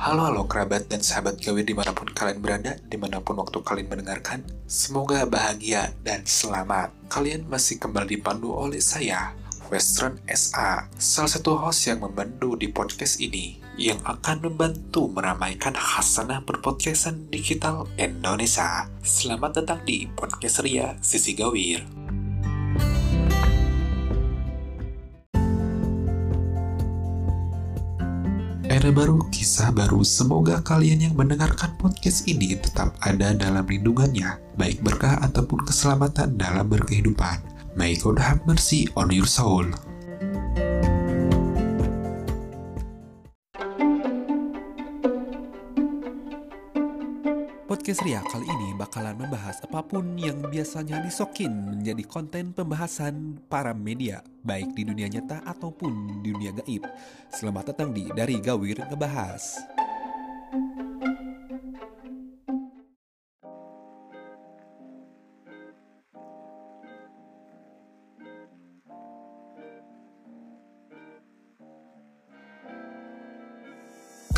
Halo halo kerabat dan sahabat gawe di mana pun kalian berada, di mana pun waktu kalian mendengarkan, semoga bahagia dan selamat. Kalian masih kembali dipandu oleh saya, Western SA, salah satu host yang membantu di podcast ini, yang akan membantu meramaikan hasanah berpodcastan digital Indonesia. Selamat datang di Podcast Ria Sisi Gawir. Era baru, kisah baru. Semoga kalian yang mendengarkan podcast ini tetap ada dalam lindungannya, baik berkah ataupun keselamatan dalam berkehidupan. May God have mercy on your soul. Podcast Ria kali ini bakalan membahas apa pun yang biasanya disokin menjadi konten pembahasan para media, baik di dunia nyata ataupun di dunia gaib. Selamat datang di Dari Gawir Ngebahas.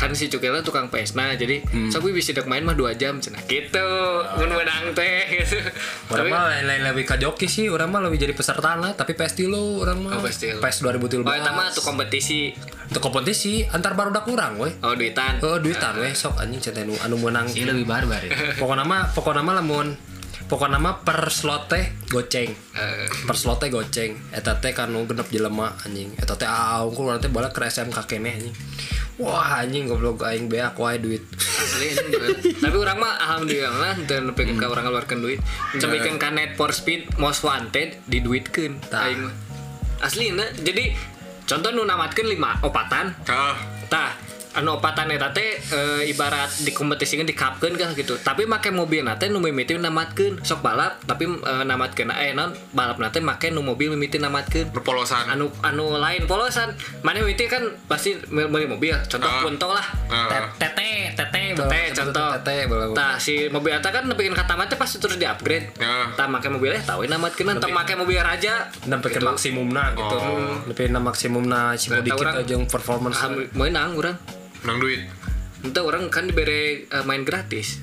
Kan si Cukela tukang pesna jadi Hmm. sok bisa dek main mah dua jam cenah gitu mun menang teh gitu Orang mah lain lebih ke joki sih, orang mah lebih jadi peserta lah, tapi PES dulu orang mah. Oh, tilu. PES 2013. Oh, eta mah tuh kompetisi Itu kompetisi antar barudak urang we. oh duitan Oh, duitan we sok anjing cenah anu anu menang. Ini lebih barbar ya. Pokoknya mah pokoknya mah lamun pokoknya mah per slot teh goceng. Eh, Per slot teh goceng. Eta teh kanu genep jelema anjing. Eta teh aungkul teh bala ke SMK keneh anjing. Wah anjing goblok aing beak wae duit. asli tapi orang mah alhamdulillah teu nepikeun ka urang ngeluarkeun duit. Cepikeun ka Need for Speed Most Wanted diduitkeun Tah. aing mah. Asli jadi contoh nu namatkeun lima opatan. Tah anu opatan eta teh e, ibarat dikompetisikan dikapkeun kah gitu tapi make mobil nate nu mimiti namatkeun sok balap tapi e, namatkeun eh non balap nate make nu mobil mimiti namatkeun Nu polosan. anu anu lain polosan mana mimiti kan pasti beli mobil contoh Ah. punto lah Ah. Tete, tete, teh contoh tete, Tah si mobil eta kan nepikeun kata mati pasti terus di upgrade Ya. tah make mobilnya tahu namatkeun teu make mobil raja Sampai ke maksimumna gitu. Oh. Lebih na maksimumna si Nah, dikit aja yang performance. Menang urang Nang duit. Ente orang kan diberi eh, main gratis.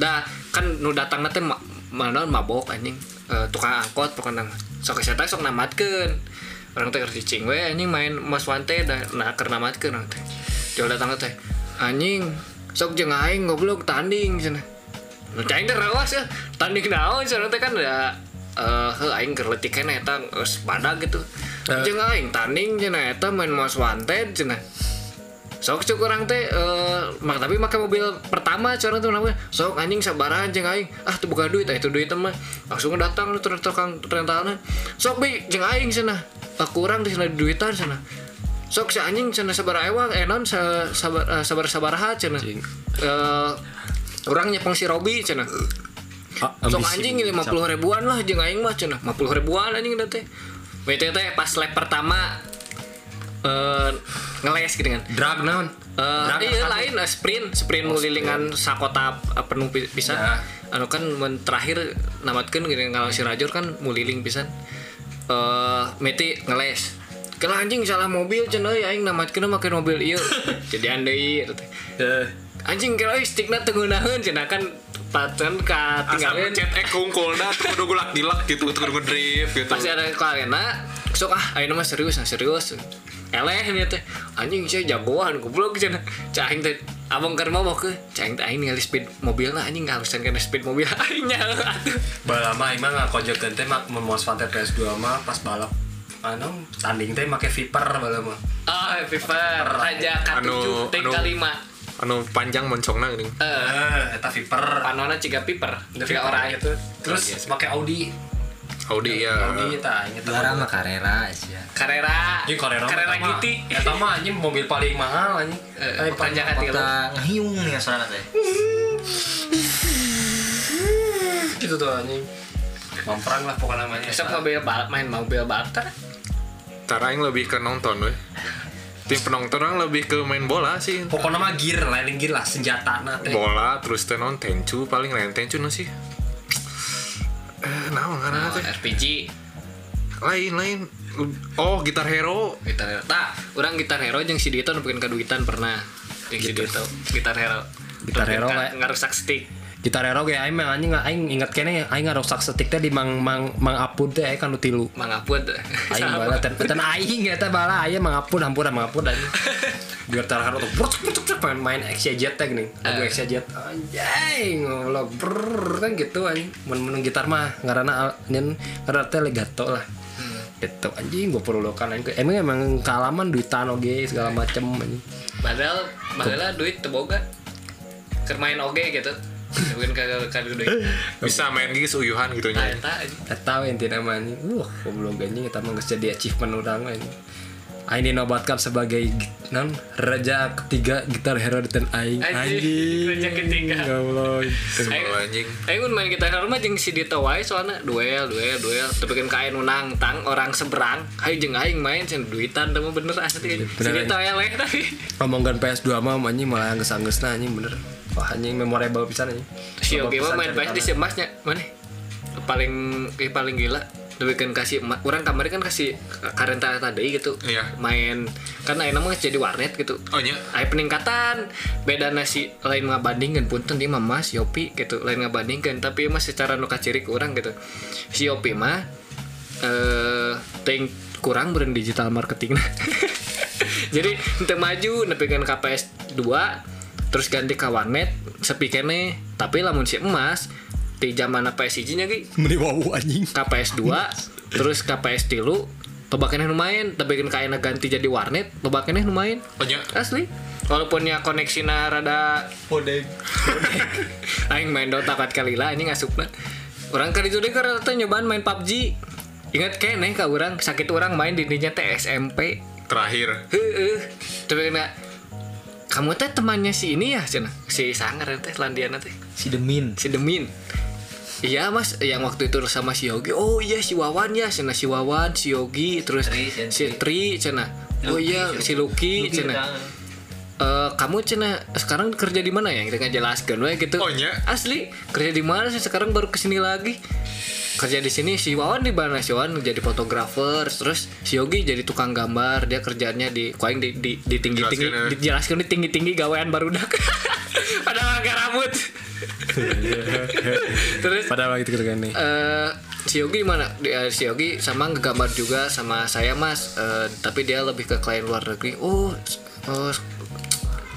Dah kan nu datang nanti ma mana mabok anjing Eh, tukang angkot pokoknya sok keseta sok namatkeun. Orang teh kerja cing we anjing main Mas Wante dah nah keur namatkeun orang teh. Jual datang teh anjing sok jeung aing goblok tanding cenah. Nu cai teh rawas ya tanding naon cenah teh kan da eh heuh aing keur leutik keneh eta geus badag gitu. Jeung aing tanding cenah eta main Mas Wante cenah sok cuk orang teh eh mak tapi make mobil pertama cara tuh namanya sok anjing sabaran jeung aing. Ah tuh buka duit ah itu duit mah. Langsung datang tuh tukang rentalan sok bi jeung aing sana aku kurang di sana duitan sana sok si anjing sana sabar ewang eh non sa, sabar eh, sabar sabaraha cenah. Eh orang nyepong si Robi cenah. Ah, sok anjing lima puluh ribuan lah jeung aing mah cenah. lima puluh ribuan anjing WT teh pas lap pertama eh ngeles gitu kan. Drag naon? Drag iya lain eh, sprint sprint ngelilingan sakota penuh pisan. Ya. anu kan men terakhir namatkeun gini kalau si Rajor kan muliling pisan. Eh meti ngeles. Kalau anjing salah mobil cenah aing namatkeun make mobil ieu jadi deui eta teh. Eh, anjing kira euy stikna teu ngeunaheun cenah kan paten ka tinggalin. mencet ek kungkul dah kudu gulak dilak gitu kudu ngedrift gitu. pasti ada kalena sok ah ayo mah serius nah serius eleh nih teh. Anjing saya jagoan goblok cenah cahing teh abang keur mau ke? Cahing teh aing ningali speed mobil lah anjing ngalusan kana speed mobil. Aingnya atuh. Bala mah emang ngakojekeun teh mak memuas Fante PS2 mah pas balap anu tanding teh make Viper bala mah. ah Viper. Raja K7 Anu- T anu- K5 Anu panjang moncongna gini. eh. Eh, eta Viper. panona ciga Viper ciga Viper orang gitu. Terus make Audi. Audi ya. Audi eta inget Juara mah Carrera ya. Carrera Anjing Carrera Carrera GT Eta mah anjing mobil paling mahal anjing. Eh, Eh, panjang hati Kota ngehiung nih soalnya teh. gitu tuh anjing. Mamprang lah pokoknya namanya. besok mobil balap main mobil balap ter Cara yang lebih ke nonton weh. Tim penonton orang lebih ke main bola sih. Pokoknya mah gear, lain gear lah senjata na teh. Bola terus teh non tencu paling lain tencu no ngaranna teh? RPG Lain lain. Oh, gitar hero. gitar hero. Tah, orang gitar hero jeung si Dito bikin kaduitan pernah. yang si Dito gitar hero Gitar Hero kayak- nggak rusak stick Gitar Hero ge aing mah anjing aing ingat kene aing ngarusak setik teh di mang mang mang apun teh kan nu tilu. mangapun Aing bala ten ten aing eta bala aya mang apun hampura mang apun anjing. Gitar Hero tuh bruk bruk bruk main main Exia Jet teh geuning. Lagu Jet anjing ngoblok brrrr kan gitu anjing. Mun mun gitar mah ngaranna nyen ngaranna teh legato lah. Gitu anjing gua perlu kan anjing. Emang emang kealaman duitan oge segala macem anjing. padahal padahal duit teboga keur main oge gitu mungkin kagak kagak duit Bisa main gigi seuyuhan gitu nya. eta aja. Eta we intina mah anjing. Uh, goblok anjing eta mah geus jadi achievement urang anjing. Aing dinobatkan sebagai non raja ketiga gitar hero di ten aing. Anjing, raja ketiga. Goblok. Anjing. Aing mun main gitar hero mah jeung si Dito wae soalna duel duel duel tapi kan kain nang tang orang seberang hayu jeung aing main cenah duitan teh mah bener asli si Bener, Dito eleh tapi Ngomongkan PS2 mah anjing malah geus-geusna anjing bener. Wah anjing memorable pisan anjing. si Yogi mah main PS di semasnya mana? Paling eh, paling gila tapi kan kasih orang kamar kan kasih karenta tadi gitu Iya. main. Karena enak mah jadi warnet gitu. Oh nya. Aya peningkatan. Beda nasi lain ngabandingkan punten dia mah mas Yopi gitu lain ngabandingkan. Tapi mah secara nu ciri ke orang gitu. Si Yopi mah eh ting kurang brand digital marketing. Jadi untuk maju nepikan KPS 2 terus ganti ke warnet sepi kene. Tapi lamun si emas di zaman PS nya ge Meni wau anjing. KPS 2 terus KPS tilu lobakeneh lumayan tapi kan kayaknya ganti jadi warnet lobakeneh lumayan Oh nya. asli. Walaupun ya koneksinya rada Podeng. aing main Dota kat kali lah ini ngasupna orang kali itu deh karena tuh nyobaan main PUBG ingat keneh ka orang sakit orang main di dinya teh SMP Terakhir. heeh tapi kena kamu teh temannya si ini ya cina si Sanger teh Landiana teh Si Demin. si Demin Iya mas, yang waktu itu sama si Yogi. Oh iya si Wawan ya, cina si Wawan, si Yogi, terus Tri, si Tri, cina. Oh iya si Lucky, Lucky cina. Eh, kamu cina sekarang kerja di mana ya? Kita jelaskan we gitu. Oh, iya? Asli kerja di mana sih sekarang baru ke sini lagi? Kerja di sini si Wawan di mana si Wawan jadi fotografer, terus si Yogi jadi tukang gambar. Dia kerjanya di kuaing di di, di tinggi tinggi Jelaskan, ya. dijelaskan di tinggi tinggi gawean barudak. Padahal agak rambut. terus Padahal gitu gitu kan nih. eh si Yogi mana? Dia, si Yogi sama ngegambar juga sama saya mas, Eh, tapi dia lebih ke klien luar negeri. Oh, eh,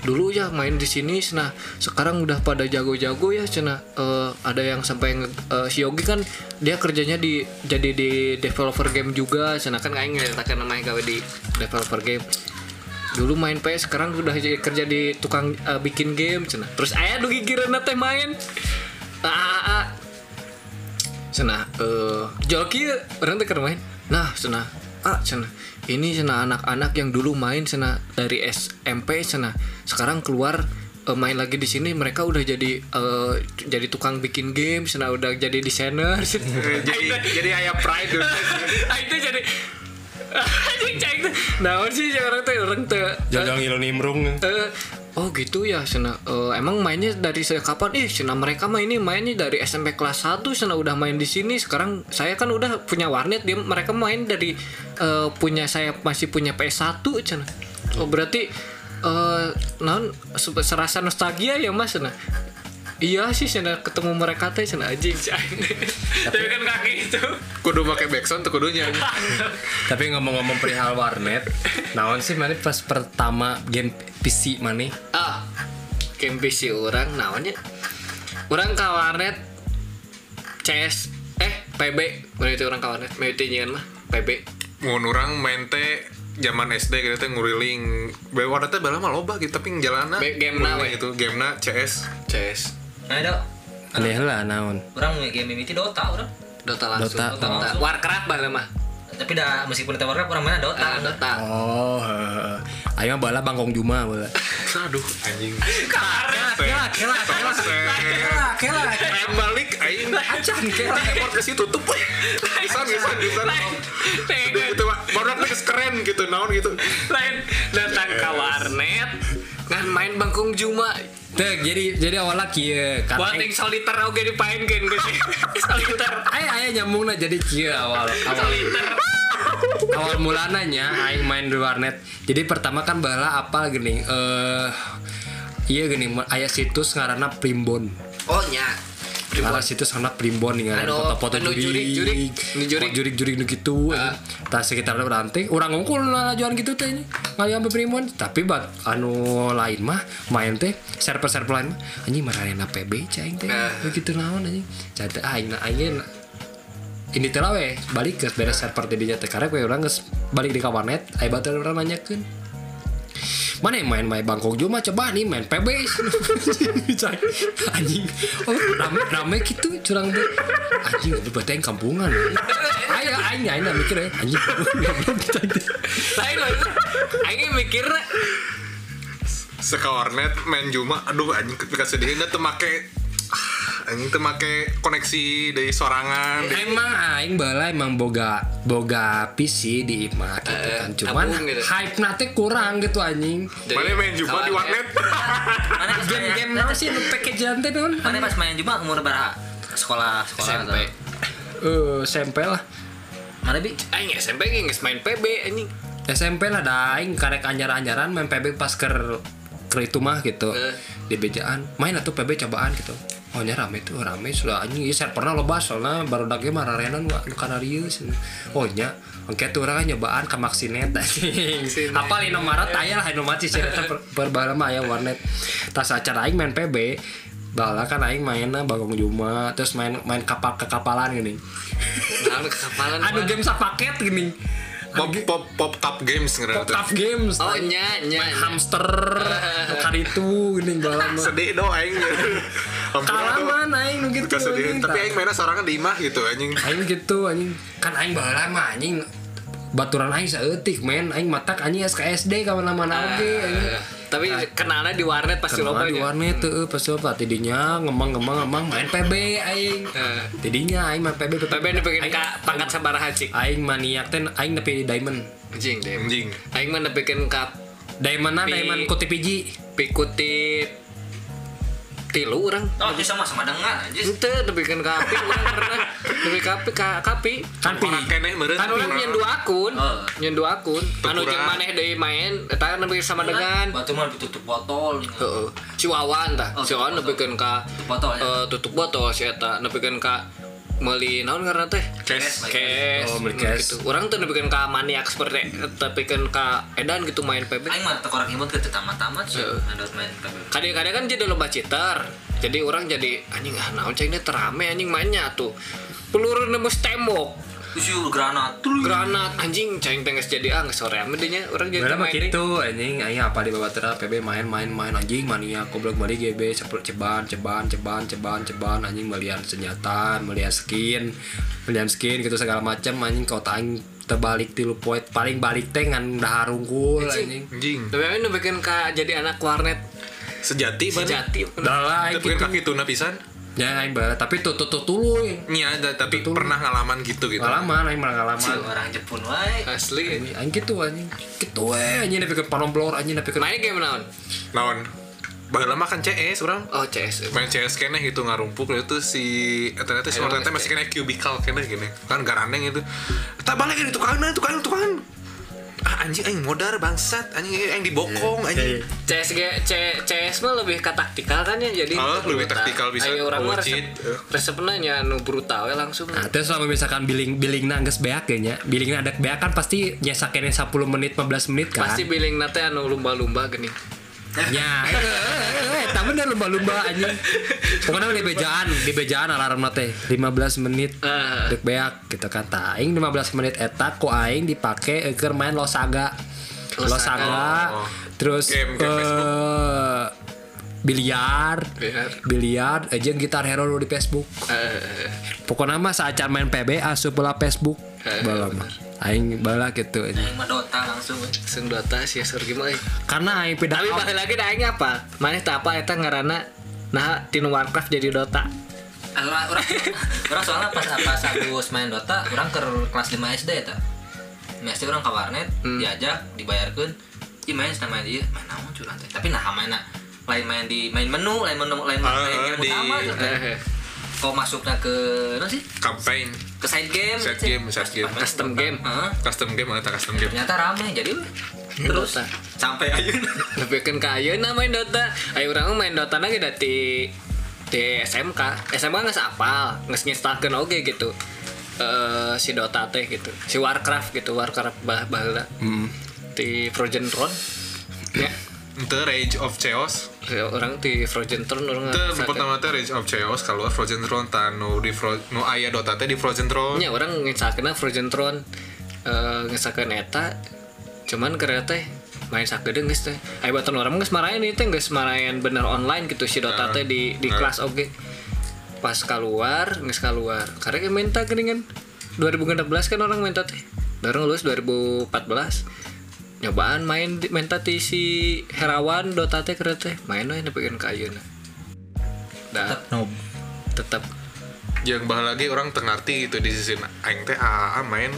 dulu ya main di sini, nah sekarang udah pada jago-jago ya, cina. Eh, ada yang sampai eh, si Yogi kan dia kerjanya di jadi di developer game juga, cina kan kayak ngeritakan namanya gawe di developer game. Dulu main PS, sekarang udah kerja di tukang eh, bikin game, cina. Terus ayah dugi gireuna teh main. Ah, ah, ah. Cenah eh joki orang teh main. Nah, cenah ah cenah ini cenah anak-anak yang dulu main cenah dari SMP cenah sekarang keluar eh, main lagi di sini mereka udah jadi eh, jadi tukang bikin game cenah udah jadi desainer. Jadi jadi ayah pride. Itu jadi anjing. Naon sih si orang teh orang teh Jangan ngilu nimrung. Oh gitu ya Sena. Eh, emang mainnya dari saya kapan? Ih Sena mereka mah ini mainnya dari SMP kelas 1 Sena udah main di sini. Sekarang saya kan udah punya warnet dia mereka main dari eh, punya saya masih punya PS1 Sena. Oh berarti eh non se- serasa nostalgia ya mas Sena iya sih Sena ketemu mereka teh Sena anjing tapi kan kaki itu. Kudu pakai backsound tuh kudunya. Tapi ngomong-ngomong perihal warnet, naon sih mana pas pertama game PC mana? ah game PC orang naonnya? Orang ke warnet CS eh PB berarti orang ke warnet? Mewiti nyian mah? PB Mun orang main teh zaman SD gitu teh nguriling. Bawa teh bala mah loba gitu tapi ngejalana Be- game na, itu? Game na CS CS Nah, dok. Aneh lah naon. Orang game mimiti Dota, orang. Dota langsung Dota. Dota, Dota. Warcraft bala mah Tapi dah meskipun kita Warcraft orang mana Dota. ah, Dota Oh. Ayo mah bala bangkong Juma bala. aduh anjing karet kela kela kela Kela. Main balik aing acan kela podcast itu tutup pisan pisan udah gitu Pak. baru keren gitu naon gitu lain datang ke warnet ngan main bangkung Juma Tuh, jadi jadi awalnya buat kan. yang soliter oke dipainkan gue sih soliter. Aya aya nyambungna jadi kieu awal awal. soliter. Awal mulananya aing main di warnet. Jadi pertama kan bala apa gini eh iya gini ayah situs ngaranna primbon. Oh nya Ala situs anak primbon nih kan. Anu, foto-foto jurik jurik, jurik. Jurik. jurik. Gitu Ah. tas sekitar ranting. Orang ngungkul lah jualan gitu teh ini. Ngali ambil primbon. Tapi bat anu lain mah main teh server server lain mah anjing marana PB cing teh. Ah. begitu naon anjing. Jadi aing na aing ini teh lah balik ke beres server tadinya teh karena gue orang geus balik di kawanet aing batur orang nanyakeun mana yang main main Bangkok Juma coba nih main PB anjing. Oh rame rame gitu curang tuh anjing berarti yang kampungan. Ayo aing aing mikir ya. Anjing. Anjing. lain lah aing mikir Seka warnet main Juma aduh anjing ketika sedih teu make anjing teu make koneksi dari sorangan. Dari- emang aing bala emang boga boga PC di imah gitu kan. Cuman gitu. hype nate kurang gitu anjing. Mana main Juma di warnet? Mana pas main- game-game apa sih? Package teh non Mana pas main Juma umur berapa? Sekolah sekolah SMP eh SMP lah. Mana bi? aing SMP geus main PB anjing. SMP lah daing karek anjar-anjaran main PB pas ker ke itu mah gitu. Eh. di bejaan. Main atau PB cobaan gitu oh nya rame tuh rame sudah anjing iya pernah lo bahas soalnya baru dage mah rarenan wa nu kana rieuh oh nya Oke tuh orang nyobaan ke Maxinet anjing. Apa lino Maret aya lah sih per, per bala mah aya warnet. Tas acara aing main PB bala kan aing mainnya bagong Juma terus main main kapal ke kapalan gini. nah kekapalan Anu game sapaket gini. pop pop pop top games ngerti Pop Tough Games. oh nya nya main hamster kali itu gini balan mah. sedih dong aing Mana aing nu gitu anjing. tapi aing mainnya sorangan di imah gitu anjing. Aing gitu anjing. Kan aing baheula mah anjing. Baturan aing saeutik men. Aing matak anjing SKSD ka mana-mana oge anjing. Tapi kenalnya di warnet pasti loba di nya. warnet tuh pas apa tidinya ngemang-ngemang ngemang main PB aing. Eh. tidinya aing main PB PB pengen ka pangkat sabaraha cik. aing maniak teh aing nepi diamond. Anjing anjing. Aing mah nepikeun ka diamondan Pi- diamond kutip biji pikuti tilu orang Oh, itu sama sama dengan aja. ente nepikeun ka api urang pernah nepi ka api ka ka api kan orang kan orang nyen dua akun Oh. nyen dua akun anu jeung maneh deui main eta nepi sama dengan Batu mah ditutup botol. Heeh. Si Wawan tah. Oh, si Wawan tutup nepikeun ka Tutup botol, ya? eh, tutup botol si eta nepikeun ka meuli naon ngaranna teh? Cash. Cash. Oh, Hmm, cash. Gitu. Urang tuh nepikeun ka maniak seperti nepikeun ka edan gitu main PB. Aing mah tekor imut ke tamat-tamat sih. Ada main PB. Kadang-kadang kan jadi lomba cheater. Jadi orang jadi anjing ah naon ceng terame anjing mainnya tuh. Peluru nembus tembok. Usul granat. Tuh. Granat. Anjing ceng tengah jadi ah sore ame dinya orang jadi main. gitu anjing. Aing apa di bawah tera PB main main main. Anjing mania goblok balik GB sepuluh ceban ceban ceban ceban ceban. Anjing melihat senjata melihat skin melihat skin gitu segala macam anjing kau aing terbalik tilu poin paling balik teh ngan dahar unggul anjing. anjing. Tapi ame nepikeun ka jadi anak warnet. Sejati mana sejati. dah lah tapi gitu. kaki tuna pisan ya aing bala tapi tuh tuh tuh Nya ada tapi Betul. pernah ngalaman gitu gitu pengalaman aing pernah Si ngalaman orang Jepun wae. Asli. Anjing, aing gitu anjing gitu we anjing tapi ke panomblor anjing tapi ke Main game naon? naon Baheula mah kan CS orang Oh CS. main CS kene gitu ngarumpuk itu si ternyata si Mortente Mas, masih kena cubicle kene gini kan garaneng itu tak balik ini tukangan tukangan tukangan ah anjing aing modar bangsat. Anjing aing dibokong anjing. CS C- CS mah lebih ke taktikal kan ya jadi Oh, lebih taktikal bisa Ayo orang mah resep resepna nya nu brutal we langsung. Nah, terus kalau misalkan billing billing nangges beak ya nya. Billing ada beak kan pasti nyesakeun 10 menit 15 menit kan. pasti billing nate anu lumba-lumba gini Ya, eh, eh, eh, tak bener lumba-lumba anjing. Pokoknya di bejaan, di bejaan alarm teh 15 menit. Eh. Dek beak gitu kan. Ta aing 15 menit eta ku aing dipake keur main Losaga. Losaga. Losaga. Oh. Terus Game- game eh biliar, Biliar. biliar, aja gitar hero di Facebook. eh Pokoknya mah saat main PB asup Facebook. Eh, Bala mah. Aing bala gitu. anjing. Aing mah Dota langsung. we. sing data sih surgi mah eh. Karena aing pindah tapi balik lagi da aing apa maneh teh apa eta ngaranna nah tinu Warcraft jadi Dota Orang orang orang soalnya pas pas habis main Dota, orang ke kelas 5 SD eta. SD orang ke warnet, diajak, dibayarkeun. Ih main sama main dia, main naon curang teh. Tapi nah main lain main di main menu, lain menu lain Ah, main yang di- utama tuh. Eh, Kau masuknya ke apa sih? campaign ke side game Side game, side game. Custom game. Heeh. custom game atau custom game ternyata rame jadi weh. terus Dota. sampai ayeuna Tapi kan ke ayeuna main Dota. Ayo orang main Dota lagi dari di SMK. SMK nggak apal, nggak nginstalkan oke gitu. Eh si Dota teh gitu, si Warcraft gitu, Warcraft bah baheula. Di Frozen Throne. Ya, itu Rage of Chaos orang di Frozen Throne orang itu pertama teh Rage of Chaos kalau Frozen Throne tanu di Fro nu aya Dota teh di Frozen Throne Ya orang nginstalkeun Frozen Throne. Eh nginstalkeun eta. Cuman karena teh main sakeudeung geus teh. Aya baton orang geus marahin ieu teh geus bener online gitu si Dota teh di di Nah. kelas oge. Pas keluar, geus keluar. Karena minta geuningan 2016 kan orang minta teh. Baru lulus 2014. Nyobaan main di, minta ti si Herawan Dota teh karena teh. Main we nepikeun ka ayeuna. Dah tetap nob tetep. Yang bah lagi orang tengarti gitu di sisi aing teh AA main.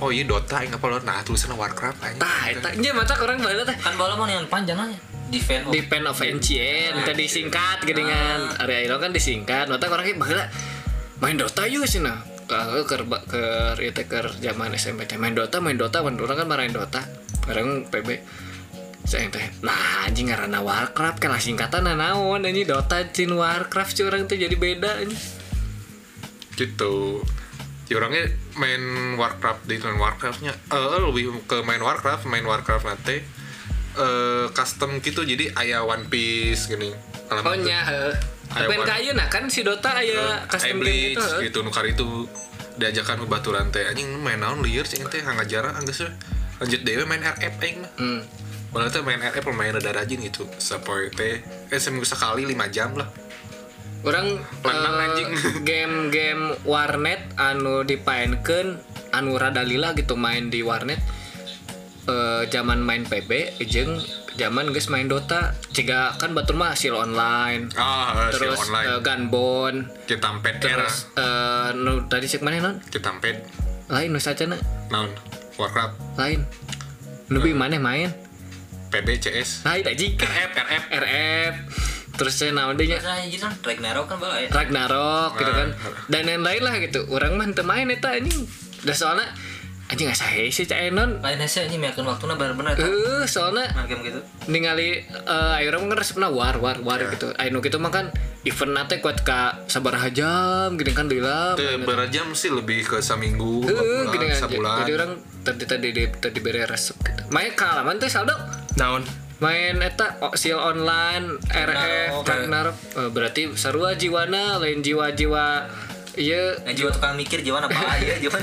Oh iya Dota aing apa lo nah tulisannya Warcraft aing. Tah eta nya mata orang baheula teh. Kan bola mah yang panjang aja. Defend of Depend of NCN tadi disingkat geningan area itu kan disingkat. Mata orang kayak baheula main Dota yuk sih nah kalau ke ke teh keur zaman SMP teh main Dota main Dota main orang kan marahin Dota orang PB saya teh. Nah anjing ngaranna Warcraft kan lah singkatan naon anjing. Dota cin Warcraft cuy orang tuh jadi beda anjing. Gitu. Ya orangnya main Warcraft di main Warcraftnya. Eh lebih ke main Warcraft main Warcraft nanti eh custom gitu jadi aya One Piece gini. Oh nya tapi One- ka ayeuna kan si Dota aya Aya custom game gitu gitu nukar itu diajakan ke baturan teh anjing main naon liar cing teh. Jarang anggeus we. Lanjut dewe main RF aing mah. Hmm. Padahal teh main RF lumayan rada rajin gitu Sapoe teh Eh seminggu sekali 5 jam lah. Orang Menang, eh, anjing. game-game warnet anu dipainkan anu rada lila gitu main di warnet. Eh zaman main PB jeung zaman geus main Dota. Ciga kan batur mah hasil online. Ah, si terus online. Eh, Gunbon Kita pet era. Terus eh nu tadi cek mana non? Kita pet lain nu sacana Naon Warcraft. Lain. Nubi mana main. PB CS lain anjing RF RF RF terus saya naon deh nya? Terus aja kan Ragnarok kan bola ya? Ragnarok gitu kan. Ah. dan lain-lain lah gitu. Orang mah teu main eta anjing. Udah soalnya anjing asa hese sih cak enon. Lain hasil ini meyakin waktunya bener-bener kan eh soalnya main game gitu. ningali eh ayo orang kan resepna war war war gitu. Ayo gitu mah kan event nate kuat ka sabaraha jam gini kan deula Teh berjam sih lebih ke seminggu Heeh, gini kan. sebulan. Jadi orang tadi tadi di tadi beri resep gitu. Main kalaman teh saldo? Naon? Main eta o- sil online RF Ragnarok Eh, berarti sarua jiwana lain jiwa-jiwa iya. Nah jiwa tukang mikir jiwa apa? Aja jiwa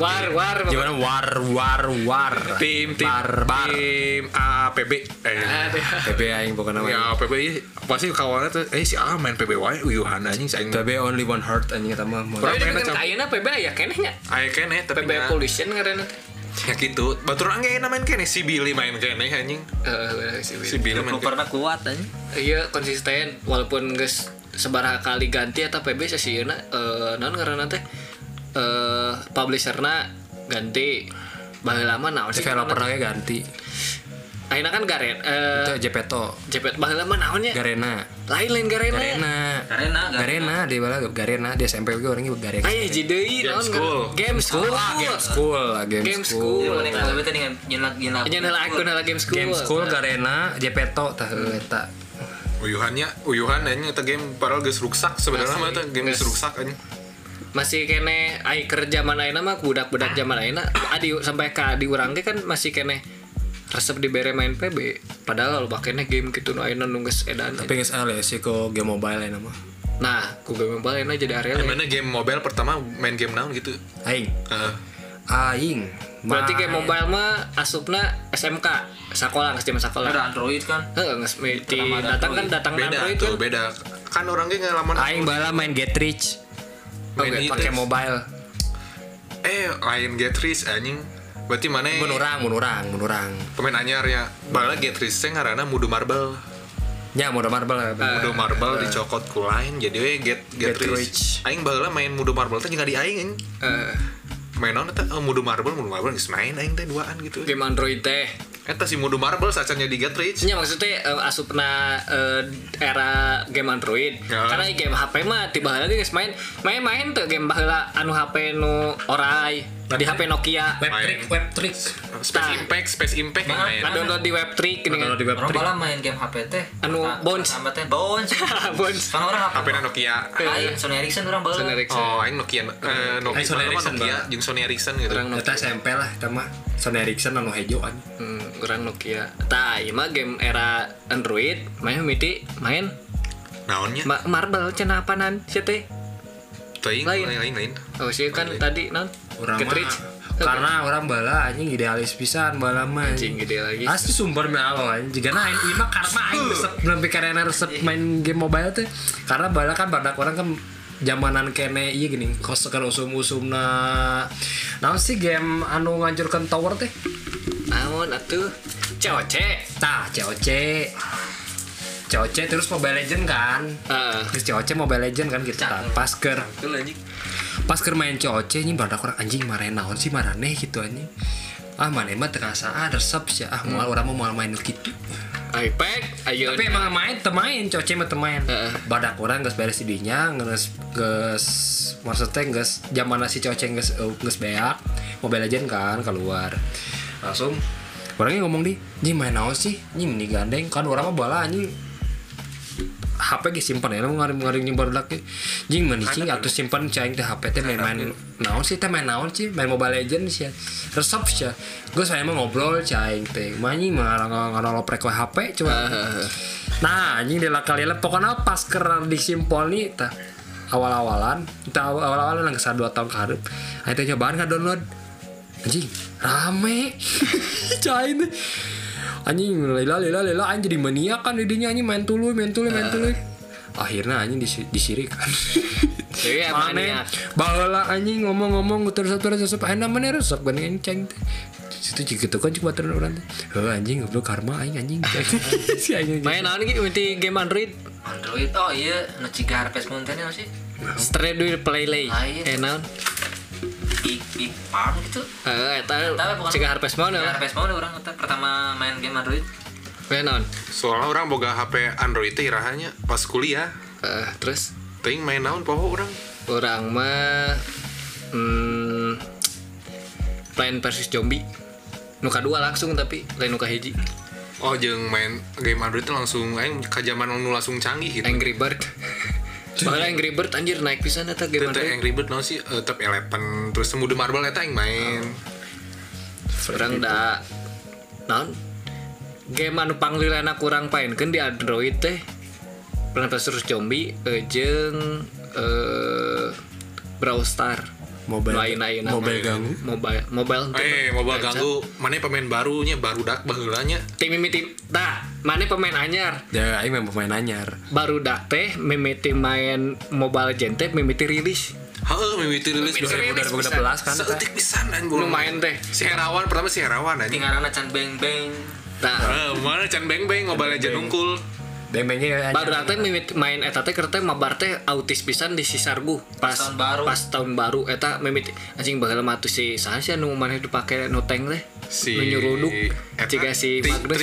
war war gimana war war war. Tim tim bar bar. tim APB eh TB aing bukan nama ya APB ieu pasti kawannya tuh? Eh si A main PB wae uyuhan anjing si aing TB only one heart anjing eta mah. Tapi Orang main dengan acam- kayaknya PB ya kene nya aya kene tapi PB pollution karena ya gitu. Baturan ge main kene si Billy main kene anjing. Eh si si Billy main lu kene. pernah kuat aja iya konsisten. Walaupun geus sebaraha kali ganti atau PB sasieuna eh non karena teh eh publisherna ganti. Baheula mah naon sih? Developer lagi ganti. Ayeuna kan Garen eh itu Jepeto. Jepet baheula mah naonnya? Garena lain lain Garena. Garena. Karena Garena. Dia bala Garena di SMP gue orangnya Garena. Hiji deui naon School. game school. ah game school game, Game school. Jadi mana nyenak nyenak Nya heula akun heula game school. Game school Garena Jepeto tah heuh eta uyuhannya uyuhan anjing eta game padahal geus rusak sebenarnya mah eta game geus rusak anjing. masih kene ai kerja ayeuna mah budak-budak zaman ayeuna adi sampai ka di urang ge kan masih kene resep dibere main PB padahal lo bakene game gitu nu ayeuna nu geus edan tapi nggak salah ya sih kok game mobile ini mah nah ku game mobile ayeuna jadi area Mana game mobile pertama main game naon gitu? Aing. Heeh. aing. Berarti game mobile mah asupna SMK sekolah geus zaman sekolah? Ada Android kan? Heeh di Pertama ada datang kan Android. datang beda Android tuh kan? beda. Kan orangnya ngalaman aing bala main get rich. Oh, main Oke, pakai mobile. Eh lain get rich anjing berarti mana menurang menurang menurang pemain anyar ya bala get rich teh ngaranna mudu marble nya mode marble ya mudu marble dicokot ku lain jadi we get get, Get rich. rich. aing baheula main mudu marble teh jeung di aing anjing. Eh, main naon eta oh, mudu marble mudu marble geus main aing teh duaan gitu game Android teh Eta si Mudu Marble sacanya di Get Rich. Nya maksudnya eh, asupna eh, era game Android. Ya. Karena game HP mah tiba lagi guys main main-main tuh game baheula anu HP nu orai di HP Nokia. web trick web trick Space Tah. Impact, Space Impact yang main. Ngadownload di web trick gini kalau kan. di web Orang main game HP teh. Anu, Nah, Bones. Sama teh Bones. Bones. Kan orang HP Nokia. Aing Sony Ericsson orang bala. Sony Ericsson. Oh, aing Nokia eh Nokia, Sony Ericsson, Nokia jeung Sony Ericsson gitu. Orang Eta SMP lah mah Sony Ericsson anu hejo an Hmm, orang Nokia. Tah, ieu mah game era Android main miti main Naonnya? Ma Marble cenah apanan sia teh. Teuing lain. lain lain lain. Oh, sih kan Lain. tadi non. Orang mah karena orang bala anjing idealis pisan bala mah Anjing. Gede lagi. Asli sumber mah alo anjing. Jika nah ini mah karena aing resep lebih karena resep main game mobile teh karena bala kan badak orang kan zamanan kene iya gini kos kan usum usum na naon sih game anu ngancurkan tower teh? Naon atuh? COC. tah COC COC terus Mobile Legend kan? Heeh. terus COC Mobile Legend kan gitu kan? Pas ker pas ker main COC ini badak orang anjing marah naon sih marane? gitu anjing. Ah mana mah terasa ah resep sih ah mau orang mau mau main gitu. iPad, ayo. tapi emang main temain coce mah temain. Heeh. badak orang geus beres didinya geus geus maksudnya geus zaman si coce uh, geus beak Mobile Legend kan keluar. Langsung orangnya ngomong di ini main naon sih? Ini gandeng. Kan orang mah bala anjing HP ge simpan ya. Ngaring ngaring nyimpan dak jing meni cing atuh simpan cing teh HP teh main main naon sih? Teh main naon sih? Main Mobile Legend sih resep sih gue saya mah ngobrol cing teh. Manyi mah ngaroloprek we HP coba. Nah, anjing di kali pokoknya pas kerar disimpol nih tah awal-awalan, kita awal-awalan nang ke sana dua tahun. Ayo teh cobaan ka download. Anjing, rame. Cain. Anjing lila lila lila anjing jadi maniak kan didinya anjing main tulu main tulu main tulu. Akhirnya anjing disi, disirikan. Emang Mana baheula anjing ngomong-ngomong terus terus resep enak mana resep kan teh. Situ juga tuh kan cuma turun orang. Heuh anjing goblok karma aing anjing. si anjing. Main naon iki miti game Android? Android oh iya nu ciga teh naon sih? Straight duit play lay. Ah, iya. Eh naon? Big Farm gitu. Eh eta cika Harvest Moon lah. Harvest Moon orang eta pertama main game Android. Naon? Soalnya orang boga HP Android teh irahanya pas kuliah. Eh terus Teuing main naon poho orang. orang mah hmm, Plan versus zombie. Nuka dua langsung tapi lain nuka hiji. Oh, jeung main game Android teh langsung aing ka zaman nu langsung canggih gitu. Angry Bird. Bahkan Angry Bird anjir naik pisan eta game Teu. Angry Bird naon sih Eh, Top Eleven terus Mudu Marble eta aing main. Orang da naon? Game anu panglilana kurang paenkeun di Android teh. Plan versus zombie eh, jeung eh Brawl Star. Mobile- lain-lain mobile ganggu. mobile mobile Eh, mobile ganggu, mana pemain barunya, baru dak baheulanya. tim mimiti dah mana pemain anyar Ya, aing memang pemain anyar. baru dak teh mimiti main mobile teh mimiti rilis Heeh, mimiti rilis Mimiti rilis. 2016 kan. Seetik pisan anjing lumayan teh Si Herawan pertama si Herawan anjing. Tinggalana can beng beng. nah Eh, mana can beng beng Mobile Legend teh mimiti main eta teh kereta mabar teh autis pisan di si sargu pas tahun baru. pas tahun baru eta mimiti anjing baheula mah tuh si saha sih anu maneh dipake nu tank teh Si nyuruduk jika si Magnus.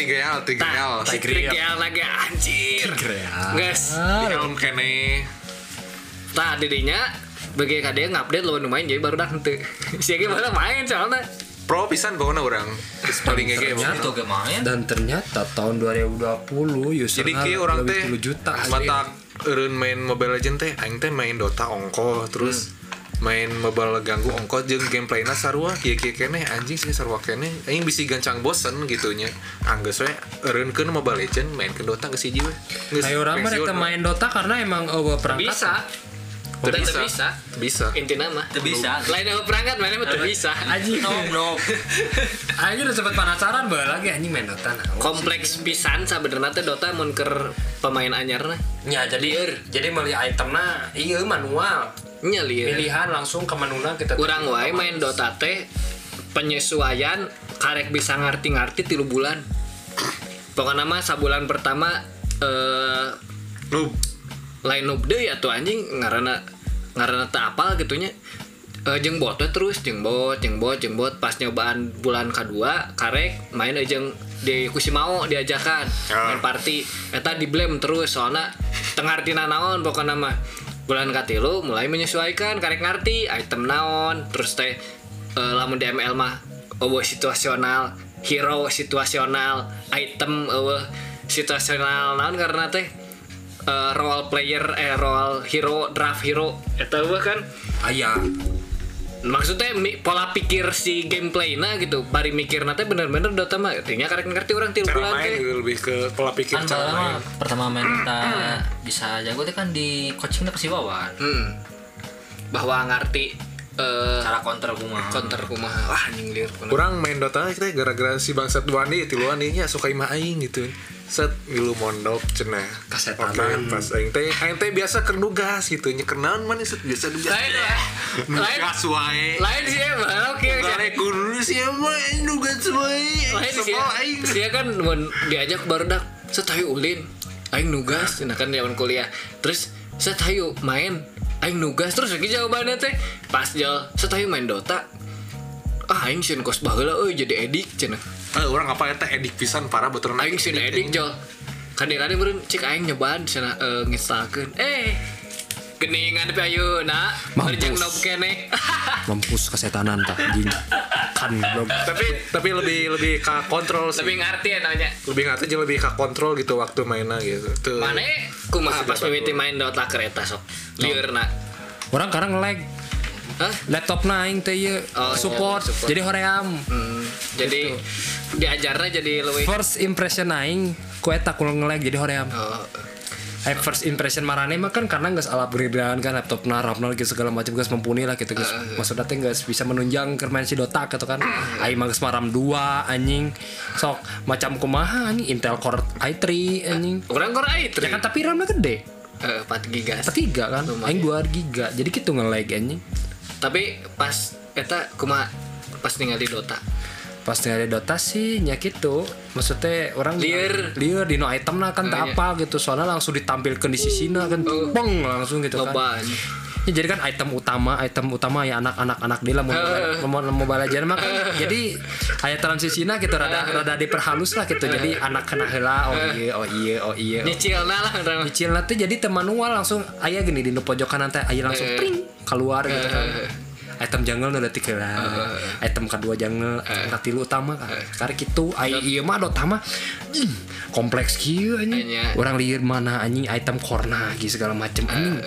Tah, si Trigeal lagi anjir. Guys, Di helm kene. Tah didinya bagi kade ngupdate lo main jadi baru dah henteu. Si ge baru main soalnya. Pro pisan pokoknya orang. Paling game. Itu main. dan ternyata tahun 2020 user Jadi kayak orang teh 10 juta mata eureun main Mobile Legend teh aing teh main Dota ongko terus main mobile ganggu ongko jeung gameplayna sarua kieu kieu keneh anjing sih sarua keneh aing bisi gancang bosen gitunya anggeus we eureunkeun Mobile Legend main ke Dota geus hiji we Geus Ayo mah we. main Dota karena emang eueuh perangkat Bisa. Teu bisa bisa. Mah. Teu bisa. Lain yang perangkat mana mah teu bisa. Anjing. No no. Aing udah sempet penasaran bae lagi anjing main Dota nah. Kompleks pisan sebenarnya teh Dota mun keur pemain anyarna. Ya jadi jadi meuli itemna iya manual. Nya. Pilihan langsung ke menuna kita Urang wae main Dota teh penyesuaian karek bisa ngarti-ngarti tilu bulan. Pokoknya mah sabulan pertama eh Noob. Lain noob deui atuh anjing. Ngaranna ngaranna teu apal gitunya. E, jeung bot we terus jeung bot jeung bot jeung bot pas nyobaan bulan kedua karek main aja di kusimau diajakan Ah. main party. Eta di blame terus soalnya tengah arti naon pokoknya mah. Bulan katilu mulai menyesuaikan karek ngerti item naon. Terus teh eh, lamun di ML mah eueuh situasional hero situasional item eueuh situasional naon karena teh eh, role player eh role hero draft hero. Eta eueuh kan? Ayah maksudnya mi- pola pikir si gameplay nah gitu bari mikir nanti bener-bener Dota mah artinya karek ngerti orang tilu cara bulan main teh lebih ke pola pikir kan cara pertama main. pertama main kita bisa jago itu kan di coachingnya ke si Wawan hmm. bahwa ngerti eh cara counter kumaha. counter kumaha. Wah anjing liur kurang main Dota kita gara-gara si bangsat Wandi tiluan nya suka imah aing gitu. Set milu mondok cenah. Kasetanan. Oke, pas aing teh aing teh biasa keur nugas gitu. Naon mana set biasa nugas. Lain lah. Lain. wae. Lain sih ya mah oke. Oke. Kudu sih mah nugas wae. Lain sih ya. aing. Dia kan mun diajak barudak setayu ulin. Aing nugas nah kan zaman kuliah. Terus setayu main aing nugas terus lagi jawabannya teh. Pas jal setayu main Dota. Ah aing sieun kos baheula euy jadi edik cenah. Eh, orang apa eta edik pisan parah betul aing sieun edik jol kadang-kadang beureun cik aing nyobaan cenah eh nginstalkeun eh geningan tapi ayo nak. Mampus. nob kene. Mampus kesetanan tak anjing. Kan belum. Tapi tapi lebih lebih ke kontrol sih. Lebih ngerti ya namanya lebih ngerti aja lebih ke kontrol gitu waktu mainnya gitu. Tuh. Mana kumaha Masih pas mimiti main Dota kereta sok. Lieur nak. Orang karang lag. Hah? laptop naing teh Oh, support, support. jadi hoream. Hmm, jadi diajarnya jadi lebih first impression naing ku eta kulo ngelag jadi hoream. Oh, Eh, first impression marane mah kan karena nggak salah upgradean kan laptop na rapna gitu segala macam guys mumpuni lah gitu guys maksudnya teh nggak bisa menunjang ke main si Dota gitu kan. Aing mah geus maram 2 anjing. Sok macam kumaha anjing? Intel Core i3 anjing. Orang kor itu ya kan tapi RAM-nya gede. Eh, 4 giga. Tiga kan? Lumayan. Aing 2 giga. Jadi gitu nge-lag anjing. Tapi pas eta kumaha pas tinggal di Dota pas ada Dota sih nya gitu maksudnya orang Liar. liar di no item nah kan Oh, tak iya. apa gitu soalnya langsung ditampilkan di sisina kan Oh. beng langsung gitu kan. Ya, jadi kan item utama, item utama ya anak-anak anak dia lah mau mau mau Legends mah kan. jadi aya transisinya gitu rada rada diperhalus lah gitu. Jadi anak kena heula oh iya oh iya oh iya. nyicilna lah orang Nyicil nanti jadi teu manual langsung aya gini di nu pojokan nanti aya langsung Eh. pring keluar gitu kan. Item jungle nu detik heula. Item kedua jungle, item katilu utama kan. Karena gitu aya ieu mah Dota mah ih, kompleks kieu anjing. Orang lieur mana anjing item corner gitu segala macem anjing.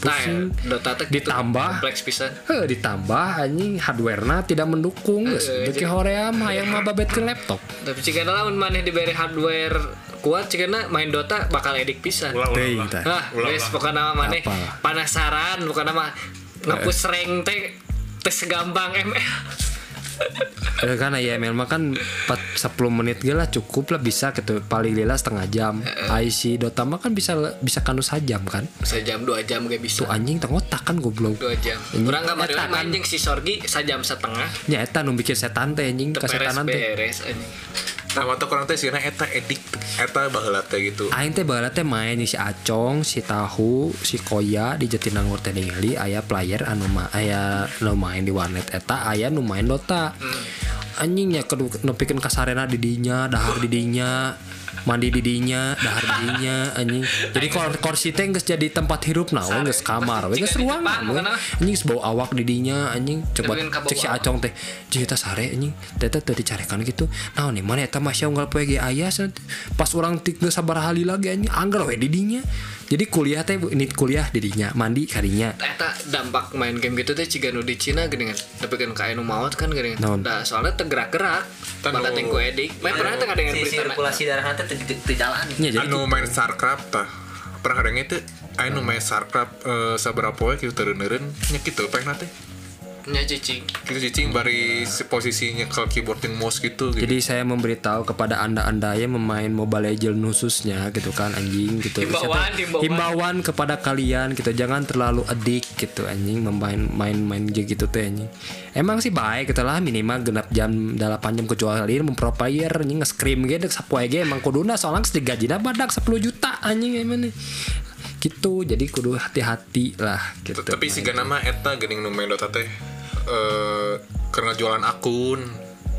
nah Pusing. Dota teh gitu, Ditambah. kompleks pisan Heh, ditambah anjing hardware-na tidak mendukung geus Eh, beuki hoream hayang mah babet ke laptop tapi jika lamun maneh diberi hardware kuat jika main Dota bakal edik pisan ulah ulah ulah. tah. Nah, pokoknya nama maneh Apa? penasaran, pokoknya mah ngapus rank teh tes gampang ML. Eh, kan IML mah kan 4, 10 menit ge lah cukup lah bisa gitu paling lila setengah jam IC Dota mah kan bisa bisa kanu sajam kan Sejam dua jam gak bisa. tuh anjing teng otak kan goblok Dua jam. Ini Kurang eta kan. anjing si Sorgi sejam setengah. eta nu bikin setan teh anjing kesetanan teh beres anjing. Nah waktu kurang teh sih eta edik eta baheula teh gitu. Aing teh baheula teh main si Acong, si Tahu, si Koya di Jatinangor teh ningali aya player anu ma aya nu main di warnet eta aya nu main Dota. Anjingnya kudu nepikeun kasarena di dinya, dahar di dinya, mandi di dinya, dahar di dinya anjing. Jadi kor kursi teh geus jadi tempat hirup nah, we geus kamar, we geus ruangan. We. Anjing bau awak di dinya anjing. Coba cek si. Acong teh, "Jeung eta sare anjing, teh teu dicarekan gitu." Nah, nih mana eta masih unggal poe ge aya. Pas orang tik geus sabar lagi anjing, anggar we di dinya. Jadi kuliah teh ini kuliah di dinya, mandi kadinya. Eta dampak main game gitu teh ciga nu di Cina gini kan. Tapi kan kayak nu maot kan gini kan. Nah, soalnya tegerak-gerak. Tan Pada tengku edik. Main pernah tengah dengan berita sirkulasi darah nanti terjalan Nya jadi anu main Starcraft tah pernah kadang itu anu main Starcraft eh, sabaraha poe kitu teureun-eureun nya kitu peng teh nya cicing. kitu cicing bari si posisinya ke keyboard mouse gitu gitu Jadi saya memberitahu kepada anda-anda yang memain Mobile Legends khususnya gitu kan anjing gitu. Himbauan, himbauan. himbauan kepada kalian gitu jangan terlalu edik gitu anjing memain main-main game gitu teh anjing. Emang sih baik gitu lah minimal genap jam 8 jam kecuali mempro player anjing nge-scream gitu sapoe ge emang kuduna soalnya geus digajina badak 10 juta anjing emang nih. Gitu jadi kudu hati-hati lah gitu. tapi si nama eta geuning nu main Dota teh eh karena jualan akun.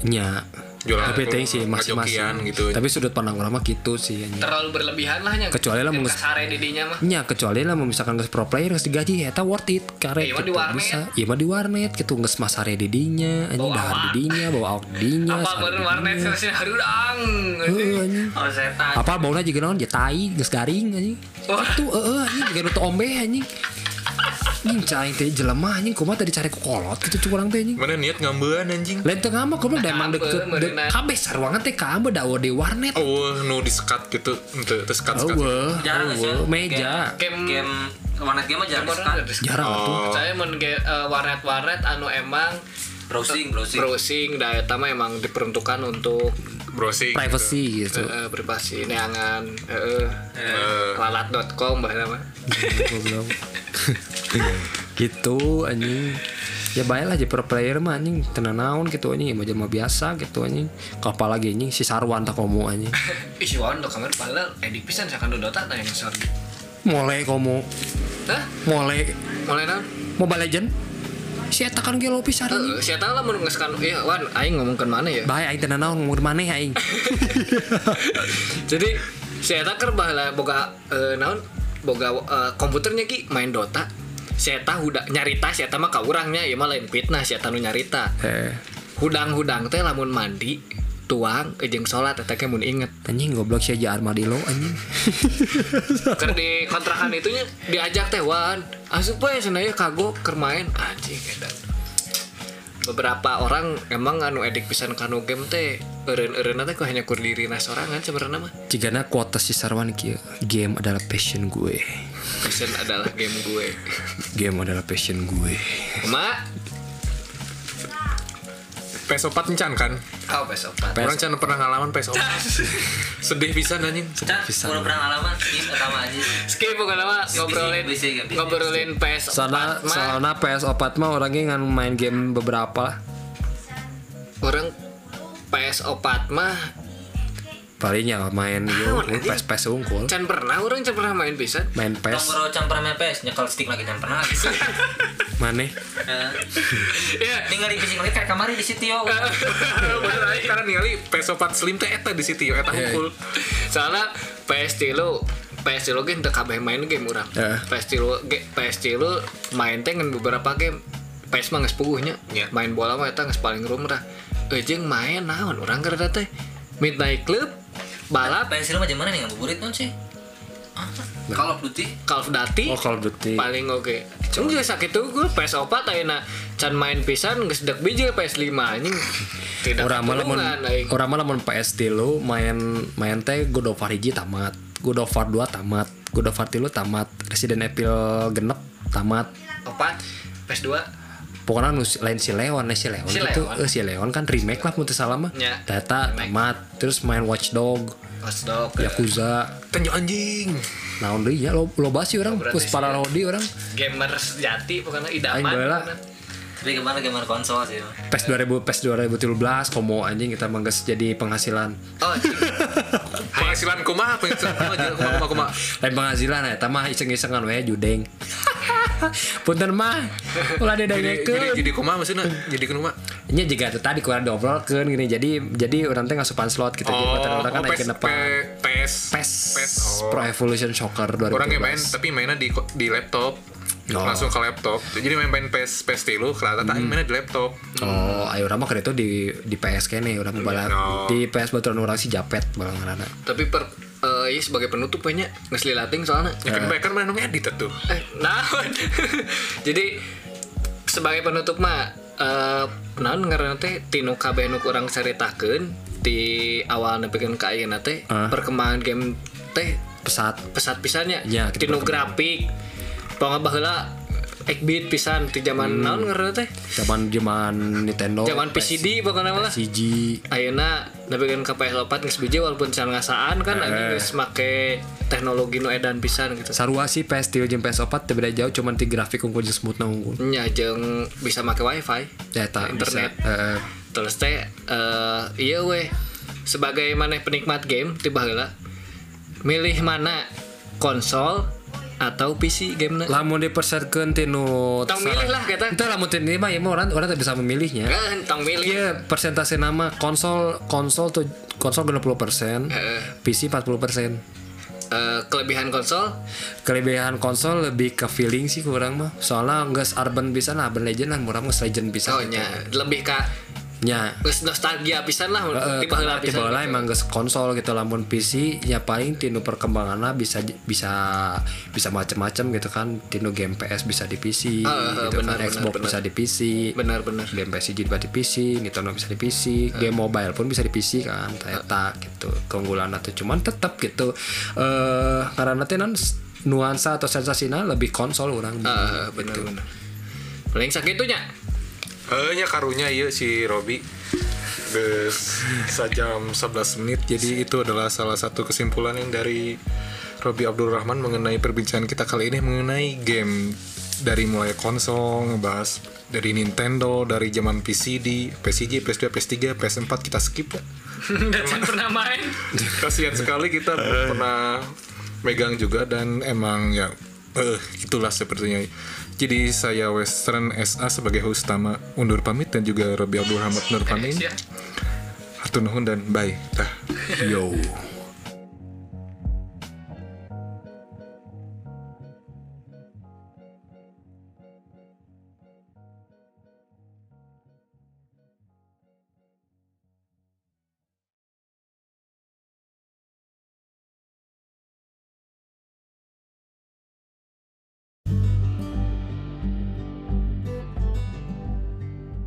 Nya jualan tapi ting sih masing-masing gitu. Tapi sudut pandang orang mah gitu sih anjing. terlalu berlebihan lah nya Kecuali lah kasare didinya mah. Nya kecuali lah misalkan nges pro player nges digaji eta worth it. Karek Iya mah gitu di warnet. bisa. Iya mah di warnet gitu nges masare didinya anjing Bawa dahar awak. didinya bawa awak didinya apa baru warnet sih harudang. Oh setan. apa bauna juga naon ya tai geus garing anjing. Itu heeh anjing juga nu ombe anjing anjing cai teh jelema anjing. Kumaha tadi cari kolot gitu curang teh anjing. Mana niat ngambean anjing? Lain teu ngama kumaha da emang deket de, kabeh sarwangan teh kambe da di warnet. Oh nu disekat gitu ente terus sekat sekat Eueuh, Jarang sih. eueuh, meja. Game Game warnet game mah jarang Orang ada jarang atuh Oh. saya men ge- eh, warnet-warnet anu emang Browsing, browsing. browsing da eta mah emang diperuntukkan untuk browsing privacy gitu. Eh, privasi neangan heeh. Eh, lalat.com bahasa mah Goblok. gitu anjing. Ya baik lah pro player mah anjing. Tenan naon gitu anjing. Ya mah biasa gitu anjing. Kalau apalagi anjing? Si Sarwan tak komo anjing. Ih si Wawan do kamar padahal edik pisan sakan do Dota yang sorry. Mulai komo. Hah? mulai Mulai naon? Mobile Legend si eta kan gelo pisan anjing Heeh, sia tahu lah mun ngeskan iya Wan aing ngomongkeun mana ya. baik aing tenan naon ngomong maneh aing Jadi si eta keur baheula boga eh, naon? Boga eh, komputernya ki main Dota. Si eta huda nyarita si eta mah ka urangnya ieu mah lain fitnah nu nyarita. eh Hudang-hudang teh lamun mandi tuang eh, jeung salat eta mun inget. anjing goblok si aja armadillo anjing Keur di kontrakan itunya diajak teh Wan, asup we cenah ye kagok keur main anjing eta. Beberapa orang emang anu edik pisan kanu game teh teh ku hanya kur dirina sorangan sebenarnya mah. Jigana kuota si Sarwan kieu game adalah passion gue Passion adalah game gue. game adalah passion gue Mak, PS4 encan kan oh PS4. orang can pernah ngalaman PS4 sedih bisa anjing Cak, Bisa. udah pernah ngalaman skip pertama aja. Skip bukan apa ngobrolin ngobrolin PS4 Soalnya, mah. soalnya PS4 mah orangnya ngan main game beberapa. Orang PS4 mah Palingnya main yo, PS PS unggul. can pernah orang can pernah main bisa. Main Tong PS baru campur sama PS, nyekel stick lagi can pernah. mana? Nah, Iya. Tinggal di pising lagi kayak kamari di situ yo. bener aja karena ningali PS4 Slim teh eta di situ eta Iya, hukul Soalnya PS tilu PS ge teu kabeh main game urang. Heeh. PS ge- PS tilu main teh ngan beberapa game. PS mah puguhnya. Iya. Main bola mah eta geus paling rumrah. Ejeng main naon urang keur eta teh Midnight Club balap PS lu macam mana nih ngabuburit non sih? Ah, Call of Duty. Call of Duty Oh Call of Duty. paling oke. Cuma juga sakit tuh gue PS4 ayeuna can main pisan geus dek biji PS5 anjing. Tidak Orang malah mun orang malah mun PS tilu main main teh God of War hiji tamat. God of War 2 tamat. God of War tilu tamat. Resident Evil genep tamat. opat PS2 Pokoknya nu lain si Leon, si Leon Si gitu. Leon. Eh, si Leon kan remake lah salah mah. Ya, Data remake. tamat. Terus main Watch Dog, Watch Dog Yakuza. tenjo anjing Naon deui nya lo lo basi orang pus para sih. rodi orang. gamer sejati Aing idaman. Tapi ke mana gamer konsol sih. PES 2000 PES 2017 komo anjing kita manggas jadi penghasilan. oh anjing. penghasilan kumaha penghasilan kumaha kumaha kumaha Lain penghasilan eta mah iseng-isengan we judeng. Punten mah ulah jadi jadi didengekeun. jadi kumaha maksudnya jadi kumaha Nya juga tuh tadi kurang diobrolkeun gini. Jadi jadi orang teh ngasupan slot gitu. Jadi motor orang kan naik ke depan. PES, PES, oh. Pro Evolution Soccer 2017. orang yang main tapi mainnya di di laptop Oh. langsung ke laptop. Jadi main main PS PS tilu kelihatan hmm. mainnya di laptop. Oh, ayo orang mah kada itu di di PS kene orang balap Oh. di PS baturan orang si Japet balangan tapi per eh, iya sebagai penutup banyak ngeslilating soalnya. Ya kan kan main edit tuh. Eh naon jadi sebagai penutup mah eh naon ngaranna teh tinu kabeh nu urang caritakeun di awal nepikeun ka ayeuna teh Ah. perkembangan game teh pesat. pesat pisannya. Ya, tinu grafik pokoknya baheula 8-bit pisan di zaman naon ngaranna teh? Zaman zaman Nintendo zaman PCD pokoknya malah CG Ayeuna nepikeun ka PS4 geus biji walaupun can ngasaan kan Eh. anjing geus make teknologi nu edan pisan gitu. Sarua sih PS tilu jeung PS4 teu beda jauh cuman ti grafik unggul jeung smooth unggul. Nya jeung bisa make wifi ya eta Internet. bisa Heeh. terus teh eh iya weh sebagai mana penikmat game tiba heula milih mana? Konsol atau PC game lamun dipersetkeun tinu Tong milih lah kita. Itu lamun tinu mah ya orang orang tak bisa memilihnya. kan tong milih Iya, persentase nama konsol konsol tuh konsol 20%, Heeh. PC 40%. Eh, kelebihan konsol Kelebihan konsol lebih ke feeling sih kurang mah. Soalnya nggak urban bisa lah, urban legend lah, murah mah legend bisa. oh nya lebih ka Nya. geus nostalgia pisan lah Eh, tiba heula tiba pisan lah gitu. emang geus konsol gitu lamun PC ya paling tinu perkembangannya bisa bisa bisa macam-macam gitu kan. Tinu game PS bisa di PC ah, gitu benar, kan. benar, Xbox benar. bisa di PC benar-benar game PC juga di PC Nintendo bisa di PC game mobile pun bisa di PC kan ternyata gitu keunggulan itu cuman tetap gitu. Eh karena nanti nan nuansa atau sensasinya lebih konsol orang Ah, benar-benar paling sakitunya Eh nya karunya iya si Robi sajam 11 menit jadi itu adalah salah satu kesimpulan yang dari Robi Abdul Rahman mengenai perbincangan kita kali ini mengenai game dari mulai konsol ngebahas dari Nintendo dari zaman PCD, PCG, PS2, PS3, PS4 kita skip ya. dan pernah main Kasihan sekali kita pernah megang juga dan emang ya eh itulah sepertinya. Jadi saya Western SA sebagai host utama undur pamit dan juga Robi Abdul Rahmat undur pamit. ya Hatur nuhun dan bye. Dah. yo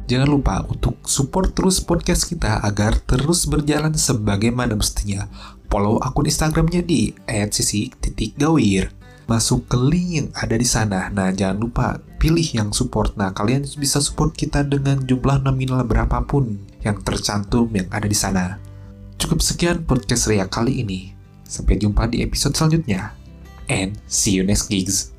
Jangan lupa untuk support terus podcast kita agar terus berjalan sebagaimana mestinya. Follow akun Instagramnya di @sisi.gawir. Masuk ke link yang ada di sana. Nah, jangan lupa pilih yang support. Nah, kalian bisa support kita dengan jumlah nominal berapapun yang tercantum yang ada di sana. Cukup sekian podcast Ria kali ini. Sampai jumpa di episode selanjutnya. And see you next gigs.